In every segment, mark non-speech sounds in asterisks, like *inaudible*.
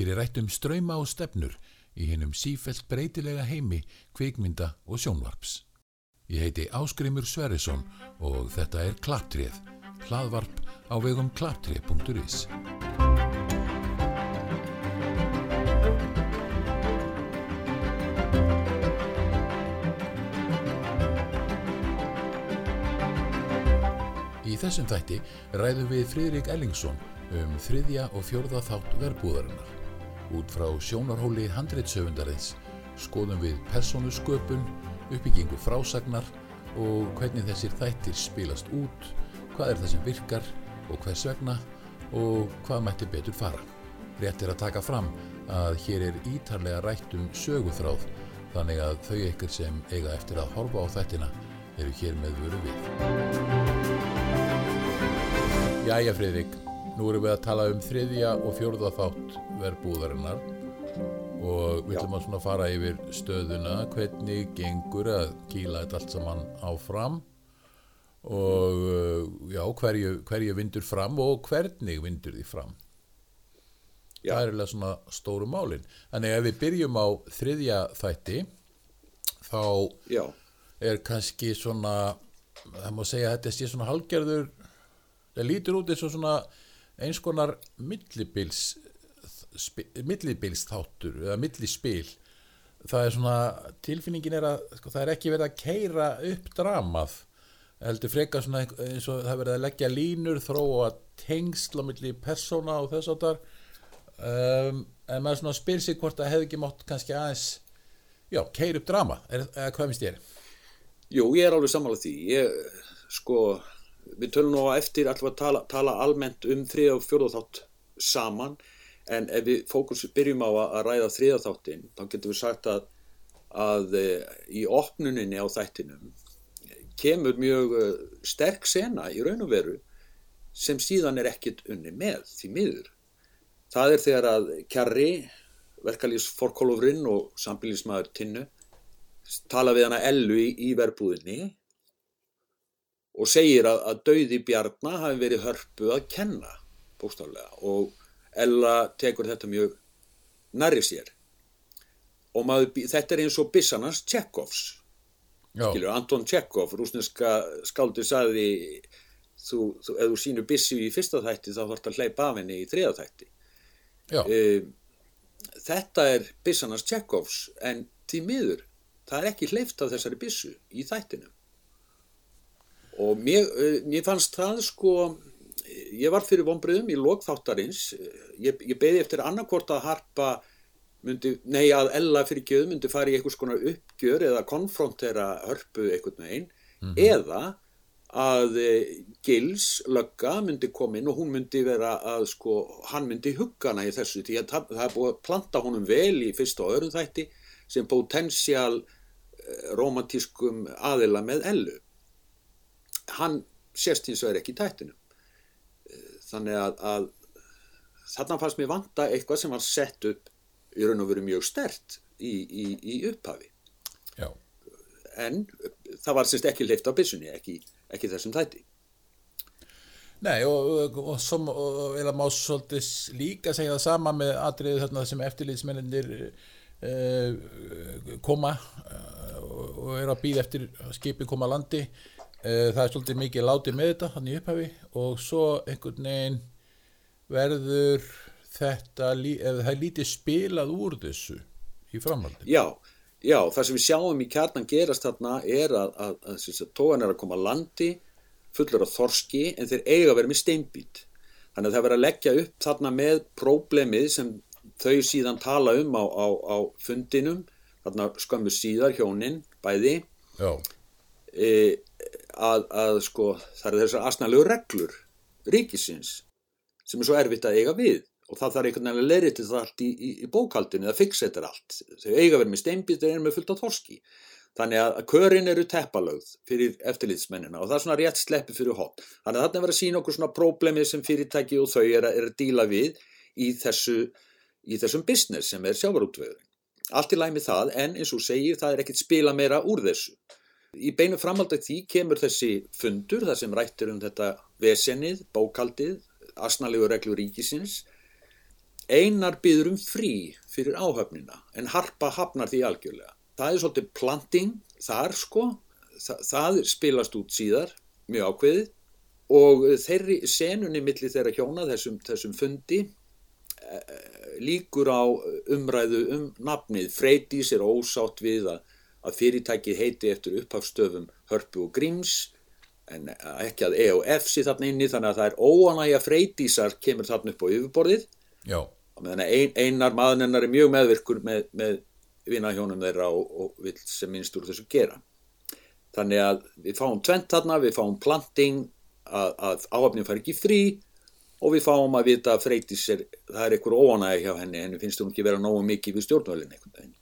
Hér er rætt um ströyma og stefnur í hennum sífelt breytilega heimi, kvikmynda og sjónvarps. Ég heiti Áskrimur Sverrisson og þetta er Klaptrið, hlaðvarp á vegum klaptrið.is. Í þessum þætti ræðum við Fridrik Ellingsson um þriðja og fjörða þátt verbúðarinnar. Út frá sjónarhóli handreitsöfundarins skoðum við persónu sköpun, uppbyggingu frásagnar og hvernig þessir þættir spilast út, hvað er það sem virkar og hvers vegna og hvað mætti betur fara. Rétt er að taka fram að hér er ítarlega rætt um söguþráð þannig að þau ykkur sem eiga eftir að horfa á þættina eru hér með vöru við. Jæja Fridrik, nú erum við að tala um þriðja og fjórða þátt verbúðarinnar og við ætlum að svona fara yfir stöðuna, hvernig gengur að kýla þetta allt saman áfram og uh, já, hverju, hverju vindur fram og hvernig vindur því fram. Já. Það er eiginlega svona stóru málin. Þannig ef við byrjum á þriðja þætti, þá Já, er kannski svona, það má segja að þetta sé svona halgerður, það lítur út eins og svona eins konar millibils, millibils þáttur eða millispil. Það er svona, tilfinningin er að sko, það er ekki verið að keira upp dramað, heldur frekar svona eins og það er verið að leggja línur, þróa tengsl á milli persóna og þess áttar. Um, en maður svona spyr sig hvort það hefði ekki mátt kannski aðeins, já, keira upp drama, er, eða hvað finnst þér? jú, ég er alveg sammálað því. Ég, sko, við tölum nú á eftir alltaf að tala, tala almennt um þriða og fjórða þátt saman, en ef við fókus byrjum á að, að ræða þriða þáttin, þá getum við sagt að, að eh, í opnuninni á þættinum kemur mjög eh, sterk sena í raun og veru sem síðan er ekkit unni með því miður. Það er þegar að Kjarri, verkalýs forkólofurinn og sambílismæður Tinnu tala við hana Ellu í, í verbúðinni og segir að, að dauði Bjarna hafi verið hörpu að kenna bókstaflega. Og Ella tekur þetta mjög nærri sér. Og maður, þetta er eins og Bissanans Tjekkovs Já, skilur, Anton Tjekov, rúsneska skáldi sagði þú, þú, ef þú sýnur Bissu í fyrsta þætti þá þarf að hleypa af henni í þriða þætti. Um, þetta er byssanars Tjekkovs en því miður það er ekki hleyft af þessari byssu í þættinum og mér, uh, mér fannst það sko ég var fyrir vonbröðum í lokþáttarins ég, ég beði eftir annarkvort að harpa myndi, nei að Ella fyrir gjöð myndi fara í einhvers konar uppgjör eða konfrontera hörpu einhvern veginn. Eða að eh, Gils lögga myndi koma inn og hún myndi vera að sko, hann myndi hugga hana í þessu. Því að það, það er búið að planta honum vel í fyrsta og öðrum þætti sem potensial romantískum aðila með Ellu hann sést hins vegar ekki í tættinu þannig að, að þarna fannst mér vanta eitthvað sem var sett upp í raun og veru mjög stert í, í, í upphafi. Já, en það var semst ekki hleyft á byssunni ekki, ekki þessum þætti. Nei, og, og, og, og eða má svolítið líka segja það sama með atriðu þarna sem eftirlýtsmennir uh, koma uh, og, eru að býða eftir skipi koma landi það er svolítið mikið látið með þetta hann í upphafi og svo einhvern veginn verður þetta, eða það er lítið spilað úr þessu í framhaldi Já, já, það sem við sjáum í kjarnan gerast þarna er að, að, að, að, tóan er að koma landi fullur af þorski en þeir eiga að vera með steinbít. Þannig að það verður að leggja upp þarna með próblemið sem þau síðan tala um á, á, á fundinum, þarna skömmu síðar hjónin, bæði, Já, e, að, að sko það eru þessar asnalegu reglur ríkisins sem er svo erfitt að eiga við. Og það þarf einhvern veginn að leiri til það allt í, í, í bókaldinu eða fiksættir allt. Þau eiga verið með steinbít þeir eru með fullt af þorski. Þannig að körin eru teppalögð fyrir eftirlitsmennina og það er svona rétt sleppi fyrir hot þannig að þarna er verið að sína okkur svona próblemi sem fyrirtæki og þau er að, er að díla við í, þessu, í þessum business sem er sjávarútvegurinn. Allt í læg með það en eins og segir það er ekkert spila meira úr þessu Í beinu framhald af því kemur þessi fundur þar sem rættir um þetta vesennið, bókaldið, asnalegu reglur ríkisins einar byður um frí fyrir áhöfnina en harpa hafnar því algjörlega. Það er svolítið planting þar sko, Þa, það spilast út síðar, mjög ákveðið og þeirri senunni milli þeirra hjóna þessum, þessum fundi eh, líkur á umræðu um nafnið. Freydís er ósátt við að, að fyrirtækið heiti eftir upphafstöfum Hörpu og Gríms en ekki að E og F sé þarna inni þannig að það er óanægja Freydísar kemur þarna upp á yfirborðið Já, ein, einar maðurinnar er mjög meðvirkur með, með vinahjónum þeirra og, og vil sem minnst úr þessu gera. Þannig að við fáum tvent þarna, við fáum planting að, að áhafnin fær ekki frí og við fáum að vita að Freydís er, það er einhver óanægi hjá henni, henni finnst hún ekki vera nógu mikið við stjórnvölinn einhvern veginn.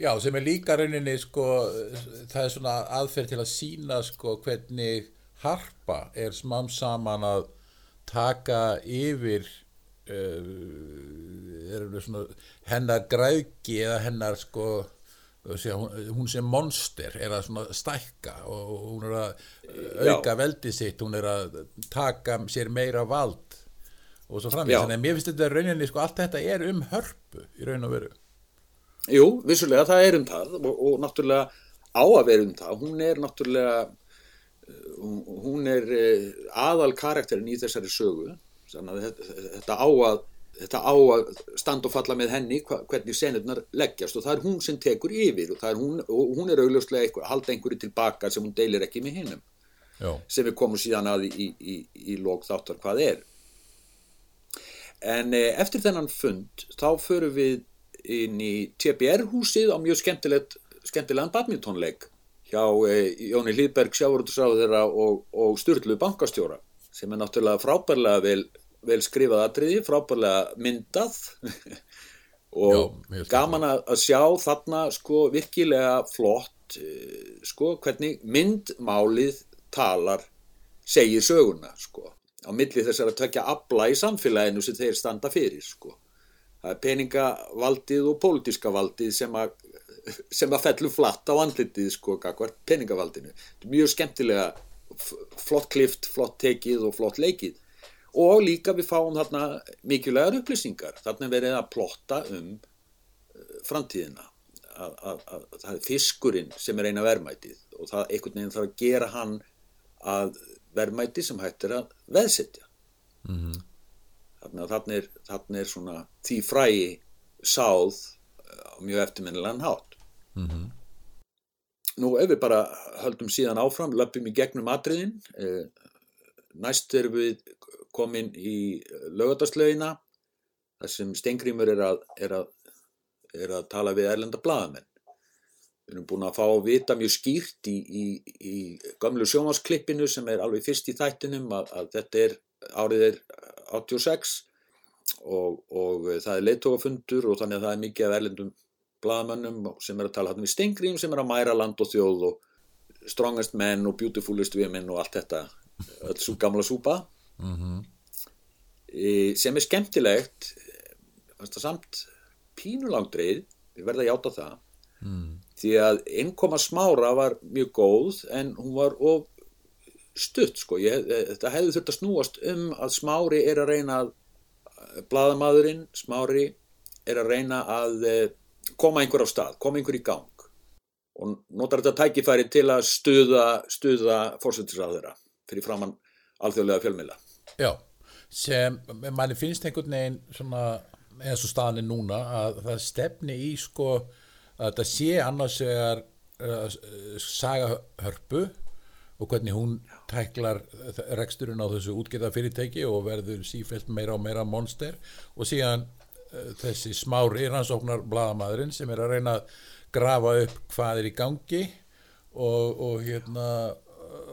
Já, sem er líka rauninni sko, það er svona aðferð til að sína sko hvernig harpa er smám saman að taka yfir uh, svona, hennar græðgi eða hennar sko Segja, hún, hún sem monster er að stækka og hún er að auka veldi sitt, hún er að taka sér meira vald og svo framins, þannig að mér finnst þetta rauninni sko, allt þetta er um hörpu í raun og veru Jú, vissulega það er um það og, og náttúrulega á að vera um það. Hún er náttúrulega hún er aðal karakterin í þessari sögu. Þetta, þetta á að þetta á að standa og falla með henni hvernig senurnar leggjast. Og það er hún sem tekur yfir og, hún, og hún er augljóslega eitthvað, halda einhverju tilbaka sem hún deilir ekki með hinnum sem við komum síðan að í, í, í, í lók þáttar hvað er. En eh, eftir þennan fund þá förum við inn í TBR húsið á mjög skemmtilegt skemmtilegan badmintonleik hjá eh, Jóni Hlýðberg sjáurútusáður og, og Sturlu bankastjóra sem er náttúrulega frábærlega vel vel skrifað atriði, frábærlega myndað. *laughs* Og Já, gaman að sjá þarna sko virkilega flott sko hvernig myndmálið talar segir söguna sko á milli þessar að tvekja abla í samfélaginu sem þeir standa fyrir sko það er peningavaldið og pólitíska valdið sem að sem að fellur flatt á andlitið sko kakvart peningavaldinu. Mjög skemmtilega flott klift, flott tekið og flott leikið. Og líka við fáum þarna mikilvægar upplýsingar. Þarna verið að plotta um uh, framtíðina. Að, að, að, að það er fiskurinn sem er eina verðmætið og það einhvern veginn þarf að gera hann að verðmæti sem hættir að veðsetja. Mm -hmm. Þarna, þarna, er, þarna er svona því fræi sáð á mjög eftirminnilegan hátt mm -hmm. nú ef við bara höldum síðan áfram löpum í gegnum atriðin eh, næst erum við komin í lögataslaugina þar sem Stengrimur er að, er, að, er að tala við erlenda bladamenn. Við erum búin að fá að vita mjög skýrt í, í, í gamlu sjómasklippinu sem er alveg fyrst í þættinum að, að þetta er árið er 86 og, og það er leittógafundur og þannig að það er mikið af erlendum bladamennum sem er að tala hann við Stengrim sem er að mæra land og þjóð og strongest men og beautifulest women og allt þetta, öll svo gamla súpa mm -hmm. e, sem er skemmtilegt samt pínulangdreið við verðum að játa það mm. því að innkoma smára var mjög góð en hún var of stutt sko. Ég, þetta hefði þurft að snúast um að smári er að reyna að bladamaðurinn smári er að reyna að e, koma einhver á stað, koma einhver í gang og notar þetta tækifæri til að stuða, stuða fórsættisraðura fyrir framann alþjóðlega fjölmila Já, sem manni finnst einhvern veginn svona eins og staðinni núna að það stefni í sko að það sé annars vegar uh, saga hörpu og hvernig hún tæklar reksturinn á þessu útgeða fyrirtæki og verður sífælt meira og meira monster. Og síðan uh, þessi smári rannsóknar bladamæðurinn sem er að reyna að grafa upp hvað er í gangi og, og hérna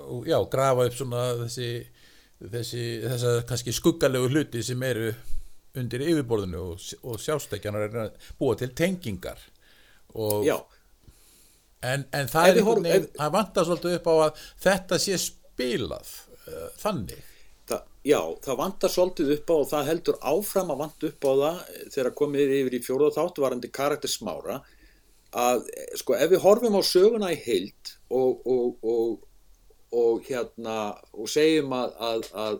og, já, grafa upp svona þessi þessi, þessa kannski skuggalegu hluti sem eru undir yfirborðinu og, og sjástekjanar er að búa til tengingar. Og en, en það er einhvern veginn það vantar svolítið upp á að þetta sé spilað uh, þannig. Þa, já, það vantar svolítið upp á og það heldur áfram að vant upp á það þegar komið yfir í fjóruða þáttu varandi karakter smára að sko ef við horfum á söguna í heild og, og, og og hérna og segjum að, að, að,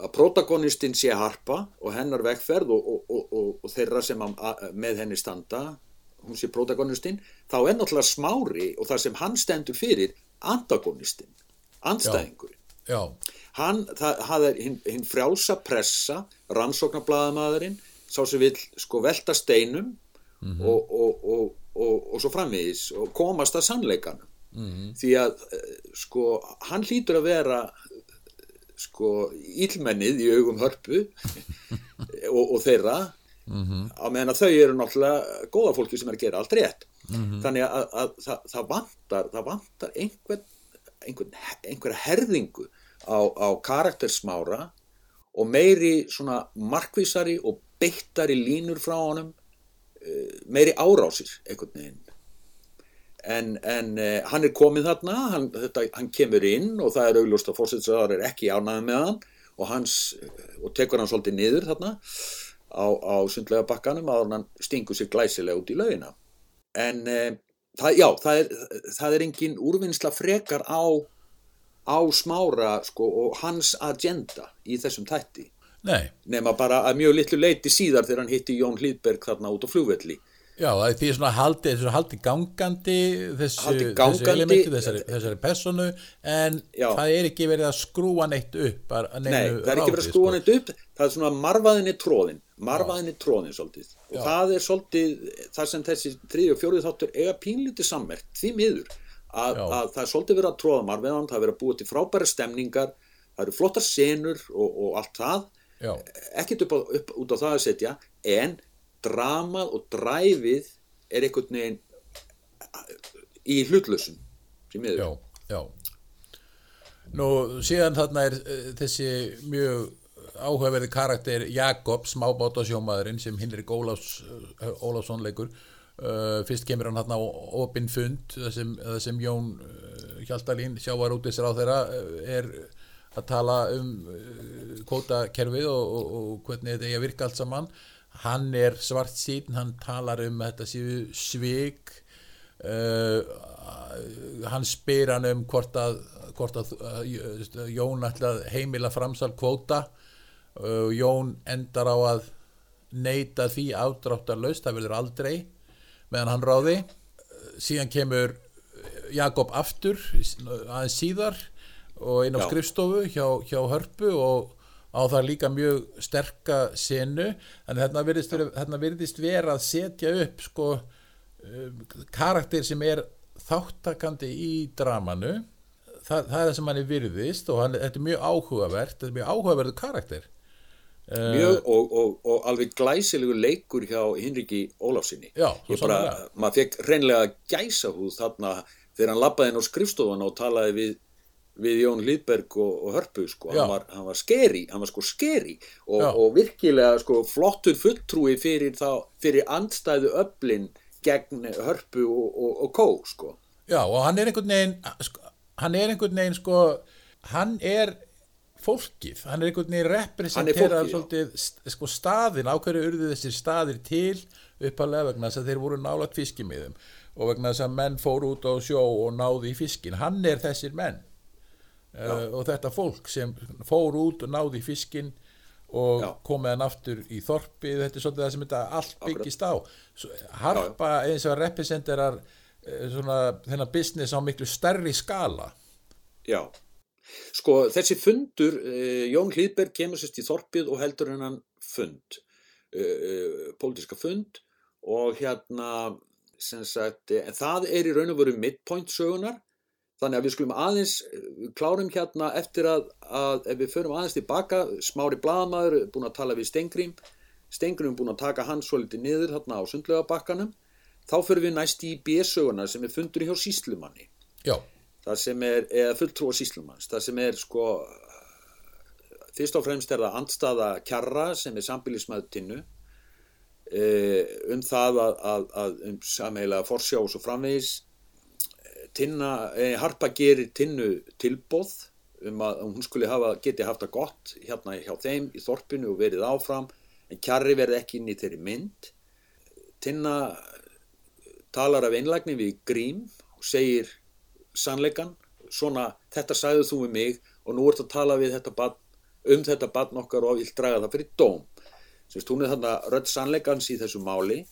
að protagonistinn sé harpa og hennar vegferð og, og, og, og, og þeirra sem með henni standa hún sé protagonistinn þá er náttúrulega smári og það sem hann stendur fyrir antagonistinn andstæðingurinn. Já, hann, það, það er hinn, hinn frjálsa pressa, rannsóknarblaðamaðurinn, sá sem vil sko velta steinum og, og, og, og, og svo framvegis og komast að sannleikanum. Því að eh, sko hann hlýtur að vera eh, sko ílmennið í augum hörpu *laughs* og, og þeirra á meðan að þau eru náttúrulega góða fólki sem er að gera allt rétt. Þannig að, að, að það, það vantar það vantar einhver, einhver, einhverja herðingu á, á karaktersmára og meiri svona markvísari og beittari línur frá honum eh, meiri árásir einhvern veginn. En, en uh, hann er komið þarna hann, þetta, hann kemur inn og það er augljóst að fórsetsaðar er ekki ánæði með hann og, hans, eh, og tekur hann svolítið niður þarna á, á sundlega bakkanum að hann stingur sér glæsilega út í laugina. En uh, það, já, það er, það er engin úrvinnsla frekar á, á smára sko, og hans agenda í þessum tætti nei. Nema bara að mjög litlu leiti síðar þegar hann hitti Jón Hlýðberg þarna út á flugvelli Já, það er því svona haldi, þessu haldi gangandi þessu, Haldi þessu gangandi. elementi, þessari, þessari personu en Já. það er ekki verið að skrúa neitt upp Nei, það er ekki verið að ráði, skrúa neitt upp það er svona marfaðinni tróðin marfaðinni tróðin svolítið og Já. það er svolítið það sem þessi þriði og fjórið þáttur eiga pínlítið sammert því miður að, að það er svolítið verið að tróða marfaðan það er verið að búa til frábæra stemningar það eru flottar senur og, og allt það ekkert upp, á, upp út á það að setja en dramað og dræfið er einhvern veginn í miður. Já, já. Nú, síðan þarna er uh, þessi mjög áhugaverði karakter Jakob, smábátasjómaðurinn sem Hinrik Ólafs, uh, Ólafsson leikur uh, fyrst kemur hann hann á opinn fund sem, sem Jón Hjaltalín sjávar út þessar á þeirra er að tala um kótakerfið og, og, og hvernig þetta eigi að virka allt saman hann er svart sín, hann talar um þetta séu svik uh, hann spyr hann um hvort að, hvort að uh, Jón ætla að heimila framsal kvóta uh, Jón endar á að neita því afdráttarlaust, það verður aldrei meðan hann ráði síðan kemur Jakob aftur aðeins síðar og inn á Já. skrifstofu hjá, hjá Hörpu og á það líka mjög sterka senu. En þarna virðist, þarna virðist vera að setja upp sko um, karakter sem er þáttakandi í dramanu. Það, það er það sem hann er virðist og hann, þetta er mjög áhugavert þetta er mjög áhugaverðu karakter. Eh, mjög og, og, og alveg glæsilegu leikur hjá Hinriki Ólafsinni Já, ég bara, maður fekk reynlega gæsa húð þarna þegar hann labbaði inn á skrifstofan og talaði við, við Jón Hlýðberg og, og Hörpu sko, hann var, hann var skeri hann var sko skeri og, og virkilega sko flottur fulltrúi fyrir, þá, fyrir andstæðu öflin gegn Hörpu og, og, og Kó sko. Já, og hann er einhvern veginn sko, hann er einhvern veginn sko hann er fólkið, hann er einhvern veginn er já. svolítið sko staðin, á hverju urðu þessir staðir til? Uppalega vegna þess að þeir voru nálat fiskimiðum og vegna þess að menn fóru út á sjó og náði í fiskin, hann er þessir menn uh, og þetta fólk sem fóru út og náði í fiskin og Já. komið hann aftur í þorpið, þetta er svolítið það sem þetta allt byggist á. Harpa eins og representerar eh, svona þennan business á miklu stærri skala. Já, sko þessi fundur, uh, Jón Hlýðberg kemur sérst í þorpið og heldur hennan fund, uh, pólitíska fund og hérna, sagt, uh, það er í raun og veru midpoint sögunar, þannig að við skulum aðeins, eh, klárum hérna eftir að, að ef við förum aðeins tilbaka, smári blaðamaður, búin að tala við Stengrim, Stengrim búin að taka hann svolítið niður þarna á sundlega bakkanum, þá förum við næst í B-sögunar sem er fundur hjá síslumanni já, það sem er, eða fulltrúa síslumanns, það sem er sko, fyrst og fremst er það andstaða kjarra sem er sambilismæðu tinnu e, um það að, að, að um samheila forsjá og svo framvegis tinna, e, Harpa gerir tinnu tilbóð um að hún skuli hafa, geti haft það gott hérna hjá þeim í þorpinu og verið áfram en kjarri verði ekki inn í þeirri mynd Tinna talar af einlægni við Grím og segir sannleikan svona þetta sagðið þú við mig og nú ert að tala við þetta barn um þetta barn okkar og vill draga það fyrir dóm. Sérst, hún er þarna rödd sannleikans í þessu máli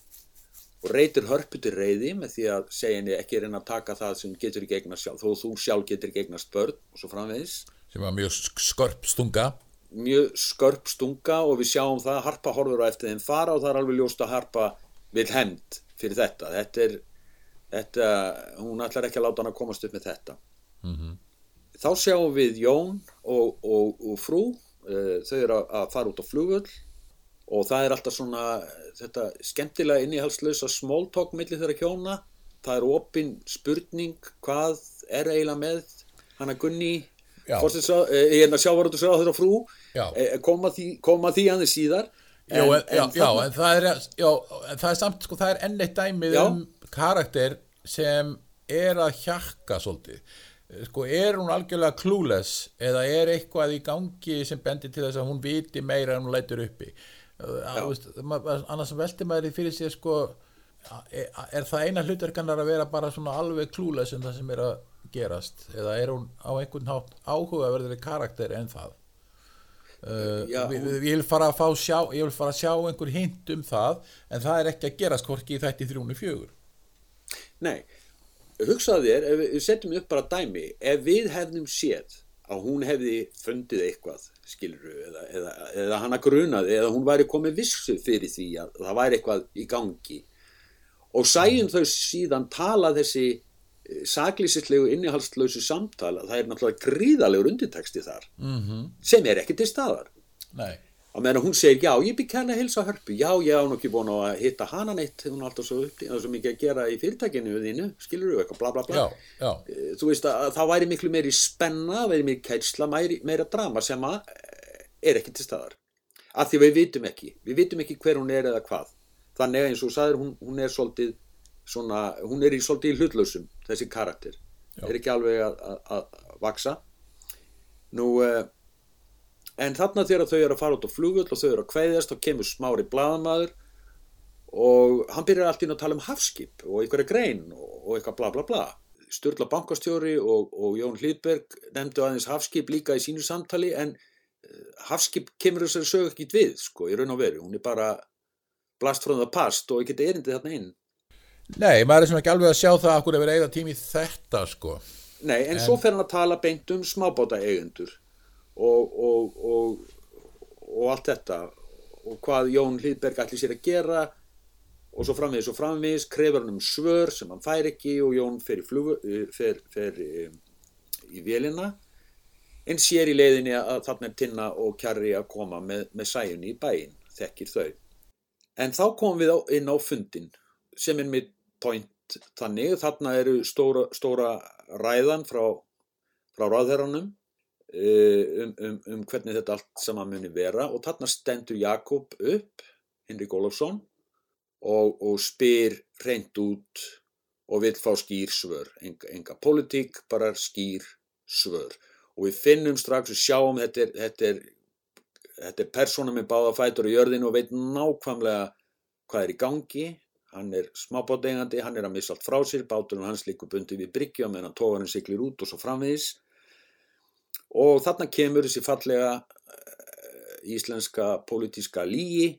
og reytir hörpu til reyði með því að segja henni ekki reyna að taka það sem getur ekki eignast sjálf, þó þú sjálf getur ekki eignast börn og svo framvegis. sem var mjög skörp stunga Mjög skörp stunga og við sjáum það, Harpa horfur á eftir þeim fara og það er alveg ljóst að Harpa vil hend fyrir þetta. Þetta er, þetta, hún ætlar ekki að láta hann að komast upp með þetta. Þá sjáum við Jón og, og, og frú, uh, þau eru að, fara út á flugvöll og það er alltaf svona þetta skemmtilega innihaldslösa small talk millir þeirra kjóna. Það er opin spurning hvað er eiginlega með hana Gunni, Já. hérna sjávarútur sá þeirra frú, Já. Eh, koma því, því aðeins síðar. já, en, já, já, þarna- en það er já, en það er samt, sko, það er enn eitt dæmið Já. um karakter sem er að hjakka svolítið sko, er hún algjörlega clueless eða er eitthvað í gangi sem bendir til þess að hún viti meira en hún lætur uppi annars velti maður því fyrir sér sko er, er það eina hlutverkanar að vera bara svona alveg clueless um það sem er að gerast? Eða er hún á einhvern hátt áhugaverðri karakter en það? Uh, Já, við, við, ég vil fara að fá sjá ég vil fara að sjá einhver hint um það en það er ekki að gerast hvorki í þætti þrjúni fjögur. Nei, hugsaðu þér, við við setjum upp bara dæmi, ef við hefðum séð að hún hefði fundið eitthvað, skiluru, eða, eða, eða hana grunaði, eða hún væri komið vissu fyrir því að það væri eitthvað í gangi og sæjum þau síðan tala þessi saklýsitlegu innihaldslausu samtala, það er náttúrulega gríðalegur undirteksti þar, -hmm. sem er ekki til staðar. nei, Á meðan hún segir, já, ég bygg kærlega að hilsa hörpu, já, ég á nú ekki búin að hitta hana neitt, hún er alltaf svo, upp, það er svo mikið að gera í fyrirtækinu þínu, skilur þú eitthvað, bla bla bla. já, já Eh, Þú veist að, að það væri miklu meiri spenna, væri meiri kærsla, meira drama sem að eh, er ekki til staðar. Af því við vitum ekki, við vitum ekki hver hún er eða hvað. Þannig eins og sagðir, hún, hún er svolítið svona, hún er í svolítið hlutlausum, þessi karakter. Er ekki alveg að, að, að vaksa. Nú, uh, en þarna þegar þau eru að fara út á flugull og þau eru að kveðjast, þá kemur smári blaðamaður og hann byrjar allt inn að tala um hafskip og einhverja grein og, eitthvað bla bla bla. Sturla bankastjóri og, og Jón Hlýðberg nefndu aðeins hafskip líka í sínu samtali en eh, hafskip kemur þessari sög ekki við, sko, í raun og veru. Hún er bara blast frá það past og ekki erindi þarna inn. nei, maður er sem ekki alveg að sjá það að hverju verið eiga tími þetta sko Nei, en, svo fer hann að tala beint um smábáta eigendur og, og, og, og allt þetta. Og hvað Jón Hlýðberg ætli sér að gera og svo framvegis og framvegis krefur hann um svör sem hann fær ekki og Jón fer í, flugu, eh, fer, fer eh, í vélina. En sér í leiðinni að þarna er Tinna og Kjarri að koma með, með sæjunni í bæinn, þekkir þau. En þá komum við á, inn á fundin sem er mitt point þannig, þarna eru stóra, stóra ræðan frá, frá ráðherranum um, um, um hvernig þetta allt saman muni vera. Og þarna stendur Jakob upp, Henrik Ólafsson og, og spyr reynd út og vil fá skýr svör, enga, enga politík, bara skýr svör. Og við finnum strax og sjáum þetta er, þetta er, þetta er persóna með báða fætur á jörðinu og veit nákvæmlega hvað er í gangi. Hann er smábátegandi, hann er að missa allt frá sér báturinn hans líkur bundið við bryggju á meðan tógarinn siglir út og svo framvegis og þarna kemur þessi fallega uh, íslenska pólitíska lígi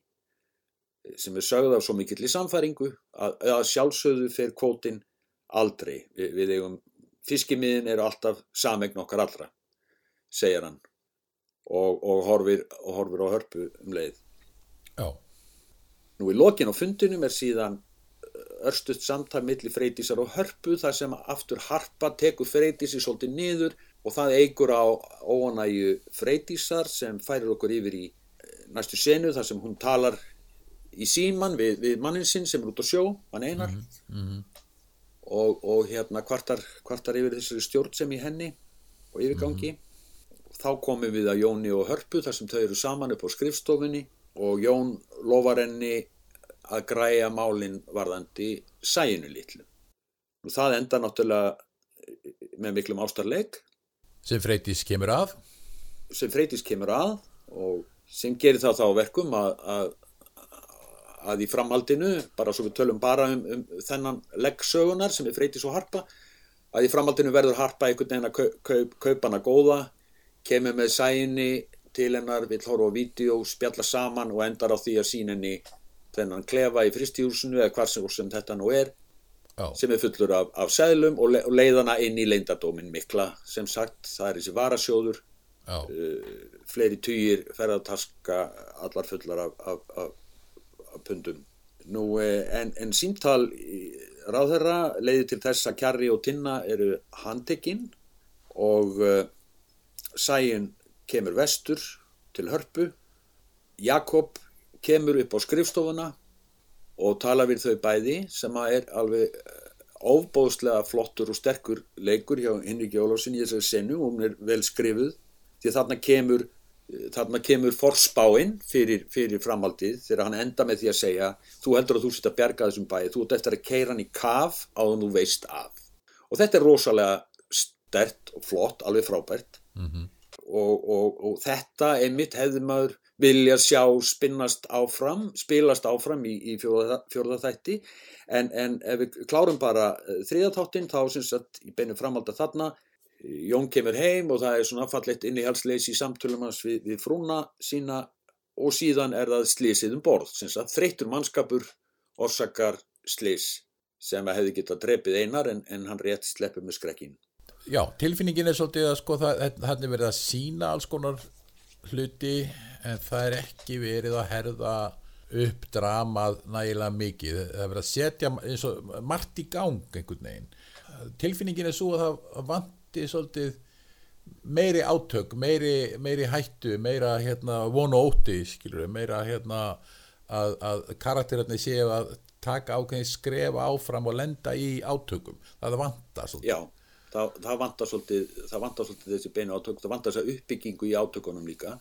sem er sögð af svo mikill í samfæringu að, að sjálfsögðu fer kvótin aldrei. Við, við eigum fiskimiðin eru alltaf samegn okkar allra segir hann og, og, horfir, og horfir á hörpu um leið. Já, Nú í lokin á fundinum er síðan örstuðt samtal milli freytísar og hörpu þar sem aftur harpa tekur freytísi svolítið niður og það eigur á óanæju freytísar sem færir okkur yfir í eh, næstu senu þar sem hún talar í síman við, við mannin sinn sem er út á sjó, hann einar. Og, og hérna kvartar, kvartar yfir þessari stjórn sem í henni og yfirgangi. Þá komum við að Jóni og Hörpu þar sem þau eru saman upp á skrifstofunni og Jón lofar henni að græja málinn varðandi sæinu litlu. Nú það enda náttúrulega með miklum ástarleik sem Freydís kemur að. Sem Freydís kemur að og sem gerir það þá verkum að, að, að í framhaldinu, bara svo við tölum bara um, um þennan leggsögunar sem er Freydís og Harpa, að í framhaldinu verður Harpa einhvern veginn að kaup, kaup, kaupa hana góða, kemur með sæni til hennar, vill horfa á vídeo, spjalla saman og endar á því að sína henni þennan klefa í fristihúsinu eða hvar sem, sem þetta nú er Já, sem er fullur af, af seðlum og, le, og leiðana inn í leyndadómin mikla. Sem sagt, það er þessi varasjóður já, fleiri týjir ferðartaska allar fullar af, af, af, pundum. Nú, eh, en, en símtal í ráðherra leiði til þess að Kjarri og Tinna eru handtekinn og uh, Sæjun kemur vestur til hörpu. Jakob kemur upp á skrifstofuna og tala við þau bæði sem er alveg eh, ofbóðslega flottur og sterkur leikur hjá Henrik Jólafsson í þessari senu. Og hún er vel skrifuð því þarna kemur þarna kemur forspáinn fyrir, fyrir framhaldið þegar hann enda með því að segja þú heldur að þú sitt að bjarga þessum bæði þú ert eftir að keira hann í kaf á þú veist af. Og þetta er rosalega stert og flott, alveg frábært. Mhm, og, og, og þetta einmitt hefði maður vilja sjá spinnast áfram, spilast áfram í, í fjórða, fjórða þætti en, en ef við klárum bara þriðatáttinn þá syns að í beinu framhalda þarna Jón kemur heim og það er svona fallegt innihaldsleysi í samtölum hans við, við frúna sína og síðan er það slísið um borð, sem sagt þreytur mannskapur orsakar slís sem að hefði getað drepið einar en, en hann rétt sleppur með skrekkin. já, tilfinningin er svolítið að sko það, hann er verið að sína alls konar hluti en það er ekki verið að herða upp dramað nægilega mikið. Það er verið að setja eins og margt í gang einhvern veginn. Tilfinningin er svo að það vanti svolítið meiri átök, meiri, meiri hættu, meira hérna, von og ótti, skilur meira hérna, að, að karakterarnir séu að taka ákveðin skref áfram og lenda í átökum. Það vantar svolítið. Já, það, það vantar svolítið, svolítið þessi beinu átök, það vantar þessa uppbyggingu í átökunum líka.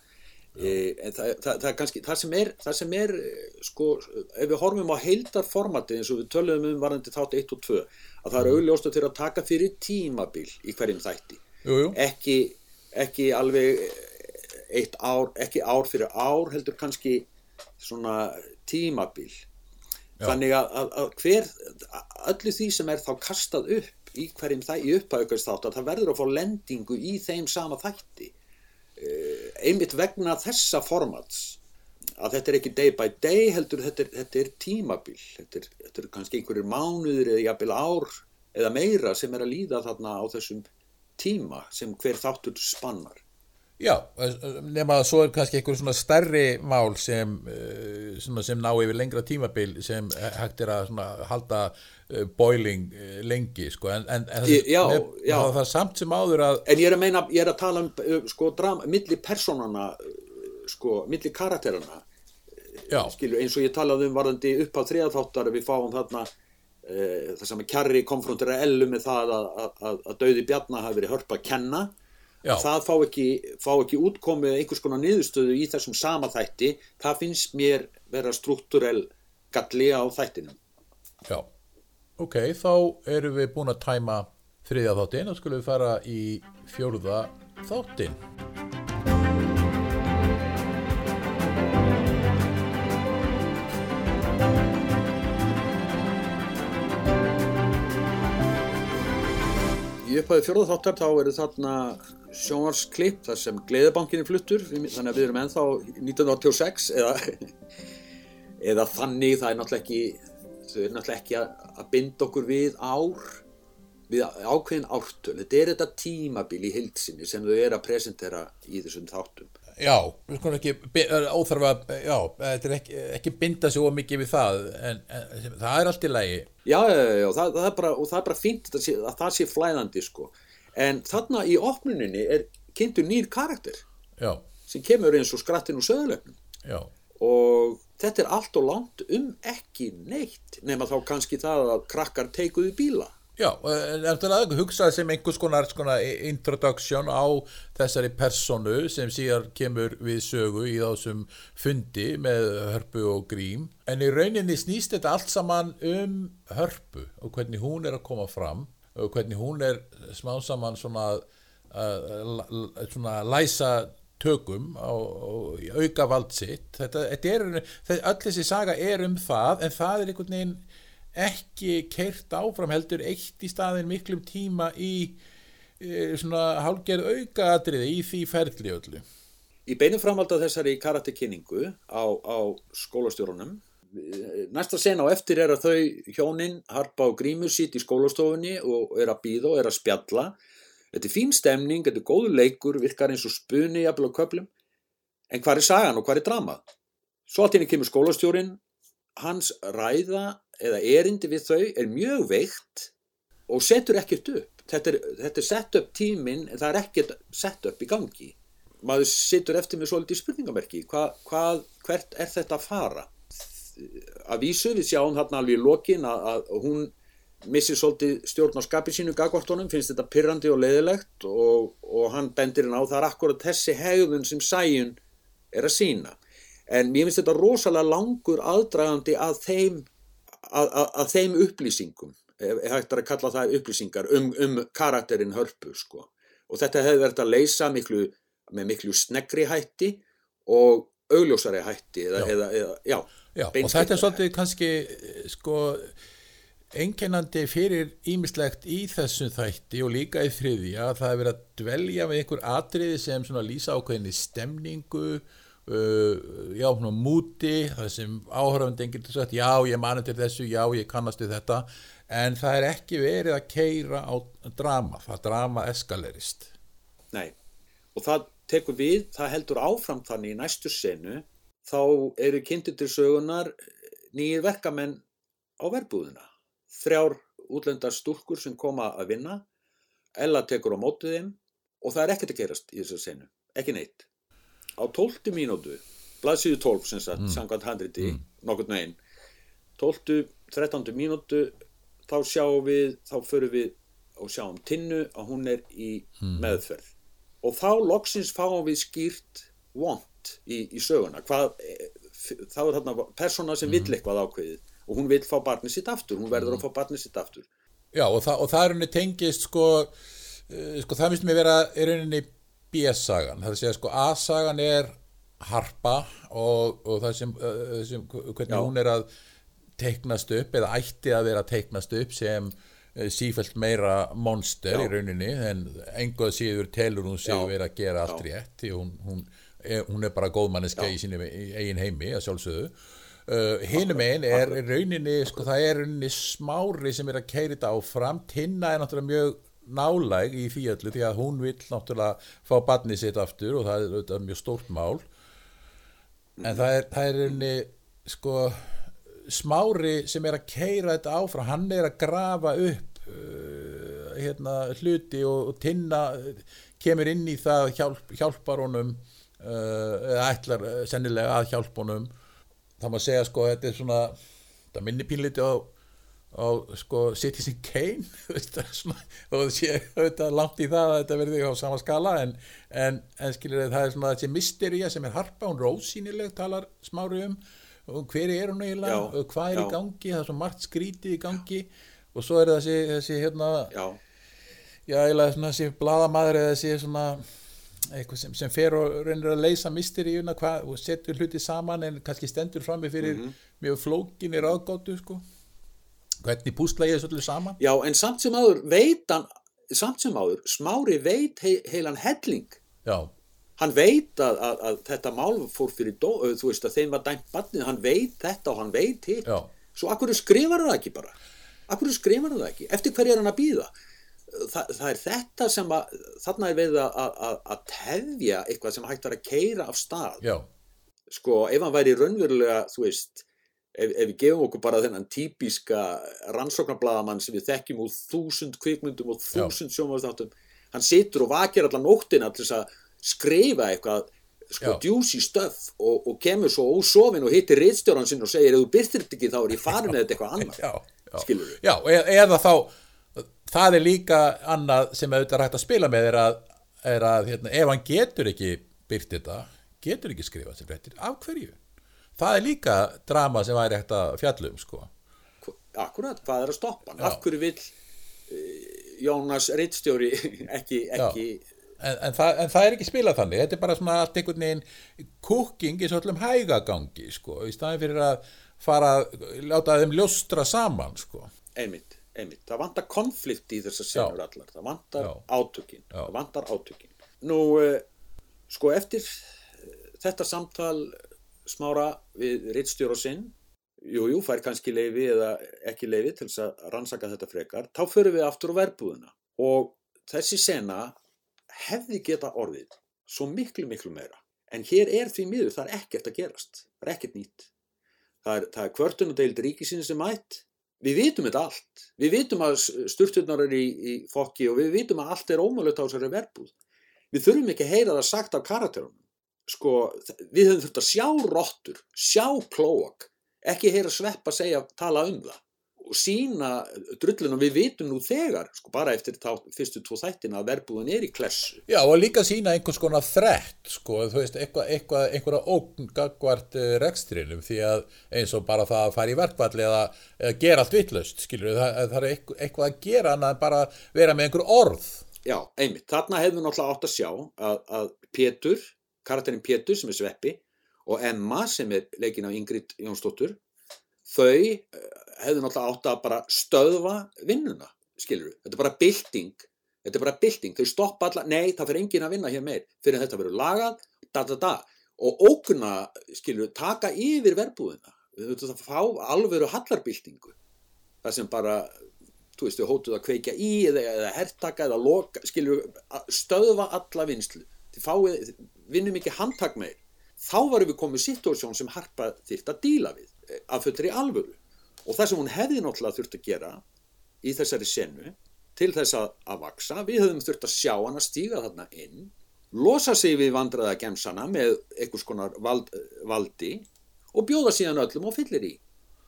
E, en það, það, það er kannski, það sem er, sem er, eh, sko, ef við horfum á heildarformatið eins og við töluðum um varandi þátt 1 og 2, að það er augljóst að þeirra að taka fyrir tímabil í hverjum þætti. jú, jú. Ekki, ekki alveg eitt ár, ekki ár fyrir ár, heldur kannski svona tímabil. Þannig að, að, að hver, öllu því sem er þá kastað upp í hverjum það í upphæðugast þátt að það verður að fá lendingu í þeim sama þætti. Uh, einmitt vegna þessa formats að þetta er ekki day by day heldur þetta er, þetta er tímabil. Þetta er, þetta er kannski einhverjir mánuður eða jafnvel ár eða meira sem er að líða þarna á þessum tíma sem hver þáttur spannar Já, nema að svo er kannski einhver svona stærri mál sem, svona sem ná yfir lengra tímabil sem hægt er að halda uh, boiling uh, lengi sko. en, en, en já, með, já. það er samt sem áður að En ég er að meina, ég er að tala um uh, sko, drama, milli personana sko, milli karakterana já, skilur, eins og ég talaði um varðandi upp á þriðaþáttar við fáum þarna uh, það sem að Kjarri konfrontera Ellu með það að, að, að, að döði Bjarna hafi verið hörpa að kenna. Það fá ekki, fá ekki útkomið einhvers konar niðurstöðu í þessum sama þætti. Það finnst mér vera struktúrel galli á þættinum. Já. Ok, þá erum við búin að tæma þriðja þáttinn og skulum við fara í fjórða þáttinn Í upphæðu fjórða þáttar þá eru þarna sjónvarsklipp þar sem Gleðabankin er fluttur. Þannig að við erum ennþá 1986 eða, *laughs* eða þannig. Það er náttúrulega ekki þau er náttúrulega ekki að, að binda okkur við ár við ákveðin ártöl. Þetta er þetta tímabil í hildsinni sem þau eru að presentera í þessum þáttum Já, við skulum ekki óþarfa, já, þetta er ekki, ekki binda of mikið við það en, en það er allt í lagi. Já, já, já, já það, það bara, og það er bara fínt að, að það sé flæðandi sko. en þarna í opnuninni er kynntur nýr karakter Já, sem kemur eins og skrattin úr söðulegnum og þetta er allt og langt um ekki neitt nema þá kannski það að krakkar teikuðu bíla Já, en eftir að hugsa sem einhvers konar skona introduction á þessari personu sem síðan kemur við sögu í þessum fundi með hörpu og grím. En í rauninni snýst þetta allt saman um hörpu og hvernig hún er að koma fram og hvernig hún er smá saman svona, uh, svona læsa tökum í auka vald sitt. Þetta, þetta er, þetta, öll þessi saga er um það en það er einhvern veginn ekki keirt áfram heldur eitt í staðin miklum tíma í e, svona hálgerð auka atriði í því ferli öllu. í beinu framhald af þessari karatekynningu á, á skólastjórunum næsta sena á eftir er að þau hjónin Harpa og Grímur sitt í skólastofunni og er að býða og er að spjalla. Þetta er fín stemning, þetta er góðu leikur virkar eins og spunni jafnvel á köplum en hvað er sagan og hvað er dramað? Svo allt henni kemur skólastjórin hans ræða eða erindi við þau er mjög veikt og setur ekkert upp. Þetta er, þetta er sett upp tímin en það er ekkert sett upp í gangi. Maður situr eftir með svolítið spurningamerki. Hva, hvað, hvert er þetta að fara? Að vísu við sjáum þarna alveg í lokin að, að hún missir svolítið stjórn á skapi sínu gagvartónum, finnst þetta pyrrandi og leiðilegt og, og hann bendir henn á það er akkurat þessi hegðun sem sæjun er að sína en mér finnst þetta rosalega langur aðdragandi að þeim, að, að, að þeim upplýsingum hægt er að kalla það upplýsingar um, um karakterinn hörpu sko. og þetta hefur verið að leysa miklu, með miklu snegri hætti og augljósari hætti eða, Já. eða, eða, já, Já, og þetta er svolítið kannski sko einkennandi fyrir ímislegt í þessum þætti og líka í þriðja að það er verið að dvelja með einhver atriði sem lýsa ákveðinni stemningu uh, já, svona múti það sem áhörfandi getur sagt já, ég mani til þessu, já, ég kannast við þetta en það er ekki verið að keira á drama, það drama eskalerist Nei, og það tekur við, það heldur áfram þannig í næstu senu, þá eru kynntir til sögunar nýjir verkamenn á verbúðina. Þrjár útlendar stúlkur sem koma að vinna, Ella tekur á mótið þeim og það er ekkert að gerast í þessu senu, ekki neitt. Á 12 mínútu, blaðsíðu 12 sem sagt, mm. samkvæmt handriti, mm. nokkurn veginn, 12, 13 mínútu, þá sjáum við, þá förum við og sjáum tinnu að hún er í meðferð. Og þá loksins fáum við skýrt want í, í söguna. Hvað, f- þá er þarna persóna sem vill eitthvað ákveðið og hún vill fá barnið sitt aftur, hún verður að fá barnið sitt aftur. Já, og, það, og það er henni tengist sko, uh, sko það minnst mér vera er henni B-sagan það er að sko A-sagan er harpa og, og það sem, uh, sem hvernig Já. hún er að teiknast upp eða ætti að vera að teiknast upp sem uh, sífælt meira monster Já. í rauninni en engoð síður telur hún sig Já. vera að gera allt rétt því hún, hún, er, hún er bara góðmanniska í sínu í eigin heimi að sjálfsögðu Uh, hinum einn er rauninni sko, það er rauninni smári sem er að keira þetta áfram Tinna er náttúrulega mjög nálæg í því öllu því að hún vill náttúrulega fá barnið sitt aftur og það er auðvitað mjög stórt mál. En það er, það er rauninni sko smári sem er að keira þetta áfram hann er að grafa upp uh, hérna hluti og, og Tinna uh, kemur inn í það hjálp, hjálpar honum uh, eða ætlar uh, sennilega að hjálpa honum. Það má segja sko þetta er svona það minni pínliti á, á sko Citizen Kane *laughs* veist, það sé auðvitað langt í það að þetta verði á sama skala en, en, en skilir það er svona þessi mystería sem er harpa, hún ósýnileg talar smári um og hver er hún eiginlega, Já, og hvað er í já. gangi það er svo margt skrítið í gangi og svo er þessi, þessi hérna já, já, eiginlega svona þessi bladamaður eða þessi svona eitthvað sem, sem fer og reynir að leysa mysteríuna hvað, og setur hluti saman en kannski stendur frammi fyrir Mhm. mjög flókinni ráðgótu sko. Hvernig púsla ég þessu öllu saman? Já, en samt sem áður veit hann, samt sem áður smári veit he, heilan helling. Já, hann veit að, að, að þetta mál fór fyrir dó, þú veist að þeim var dæmt barnið, hann veit þetta og hann veit hitt. Já, svo akkur skrifar það ekki bara? Akkur skrifar það ekki, eftir hverju er hann að býða Þa, það er þetta sem að þarna er við að, að, að tefja eitthvað sem hægt var að keira af stað. Já, sko ef hann væri raunverulega þú veist, ef, ef við gefum okkur bara þennan típiska rannsóknarblaðamann sem við þekkjum úr þúsund kvikmyndum og þúsund sjónvarsþáttum hann situr og vakir allan nóttina til þess að skrifa eitthvað sko djúsi stöf og, og kemur svo ósofin og hittir riðstjóran sinn og segir ef þú byrtir þetta ekki þá er ég farin með þetta eitthvað annað. *laughs* Já, já. skilur við já e eða þá það er líka annað sem auðvitað hægt að spila með er að, er að hérna, ef hann getur ekki byrt þetta getur ekki skrifað sem fréttir, af hverju það er líka drama sem væri hægt að fjallum sko. Akkurat, hvað er að stoppa? Já. af hverju vill uh, Jónas riðstjóri *laughs* ekki, ekki en, en, það, en það er ekki spilað þannig. Þetta er bara svona allt einhvern veginn cooking í svöllum hægagangi sko, í staðin fyrir að fara að láta þeim ljóstra saman sko. einmitt, einmitt, það vantar konflikt í þessar senur allar, það vantar átökin. Það vantar átökin. Nú, uh, sko eftir þetta samtal smára við rittstjóra sinn, jú, jú, fær kannski leifi eða ekki leifi til þess að rannsaka þetta frekar, þá förum við aftur á verbúðuna og þessi sena hefði geta orðið svo miklu, miklu meira. En hér er því miður, það er ekkert að gerast, það er ekkert nýtt. Það er, það er kvörtun og deild ríkisins sem mætt. Við vitum þetta allt. Við vitum að sturturnar er í, í fokki og við vitum að allt er ómölut á þessari verbúð. Við þurfum ekki að heyra það sagt af karakterunum. Sko, við höfum þurft að sjá rottur, sjá klóak, ekki heyra sveppa segja, tala um það og sína drullunum við vitum nú þegar, sko bara eftir þá, fyrstu tvo þættina að verbúðin er í klessu. Já og líka sína einhvers konar þrett sko, þú veist, eitthvað, eitthvað, einhverja ógn gagvart uh, rekstrinum því að eins og bara það að fara í verkvalli eða, eða gera allt vittlust, skilur það, það er eitthvað, að gera en að bara vera með einhver orð. Já, einmitt, þarna hefur við náttúrulega átt að sjá að, að Pétur, karakterinn Pétur sem er sveppi og Emma sem er leikin af Ingrid Jónsdóttur, þau hefðu náttúrulega átt að bara stöðva vinnuna, skilur við. Þetta er bara bylting, þetta er bara bylting. Þau stoppa alla, nei, það fyrir engin að vinna hér meir fyrir þetta verður lagað, da da da. Og óguna, skilur við, taka yfir verbúðina. Við höfum þetta að fá alvöru hallarbyltingu. Það sem bara, þú veist, þau hótuð að kveikja í eða, eða herrtaka eða loka, skilur við, stöðva alla vinslu. Fáið, vinnum ekki handtak meir. Þá varum við komið situasjón sem harpa þýrt að díla við, að fullri alvöru. Og það sem hún hefði náttúrulega þurft að gera í þessari senu til þess að, að vaksa, við höfum þurft að sjá hann að stíga þarna inn, losa sig við vandraða gemsana með einhvers konar vald, valdi og bjóða síðan öllum og fyllir í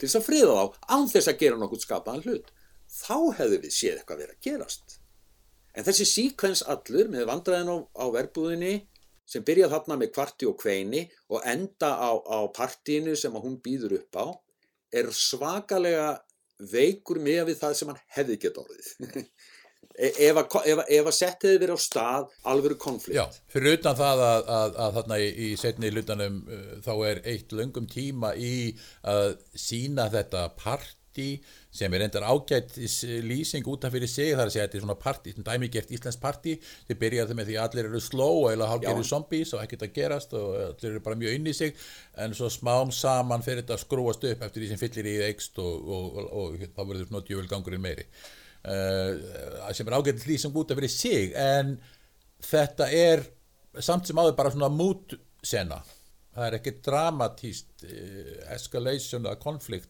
til þess að friða þá án þess að gera nokkuð skapaðan hlut. Þá hefðu við séð eitthvað verið að gerast. En þessi síkvens allur með vandraðin á, á verbúðinni sem byrjað þarna með kvarti og kveini og enda á, á partíinu sem hún býður upp á er svakalega veikur með við það sem hann hefði gett orðið. *laughs* Að, ef, að sett hefði verið á stað alvöru konflikt. Já, fyrir utan það að, að, að þarna í, í setni lutanum uh, þá er eitt löngum tíma í að sína þetta partí sem er endar ágætt lýsing út af fyrir sig þar að segja þetta er svona partí, dæmigert íslensk partí þið byrjaði með því að allir eru sló eða hálfgerði zombies og ekkert að gerast og allir eru bara mjög inn í sig. En svo smám saman fyrir þetta að skrúast upp eftir því sem fyllir í eikst og, og, og, og þá verður svona djöfulgangurinn meiri. Uh, sem er ágætt lýsing út af fyrir sig en þetta er samt sem áður bara svona mútsena það er ekki dramatíst uh, escalation eða konflikt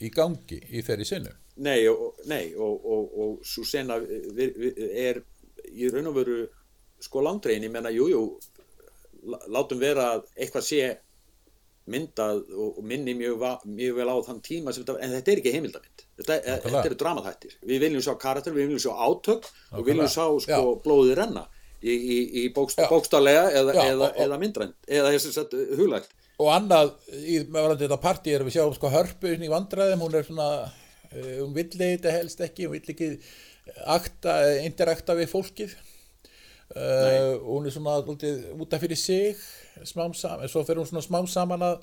í gangi í þeirri sinu Nei og, nei, og, og, og svo sena er í raun og veru sko langdregin, ég menna, jújú látum vera að eitthvað sé myndað og minni mjög, mjög vel á þann tíma þetta, en þetta er ekki heimildamind. Þetta, þetta eru dramaþættir, við viljum sjá karakter við viljum sjá átök Nákvæmlega. og við viljum sjá sko, blóðið renna í, í, í bókst, bókstallega eða, eða, eða myndrænt eða þess að huglægt og annað í meðvalandi þetta partí er við sjáum sko hörpu í vandræðum, hún er svona uh, hún vill þetta helst ekki hún vill ekki akta, interakta við fólkið. Uh, hún er svona útið, út af fyrir sig smám saman, svo fer hún svona smám saman að,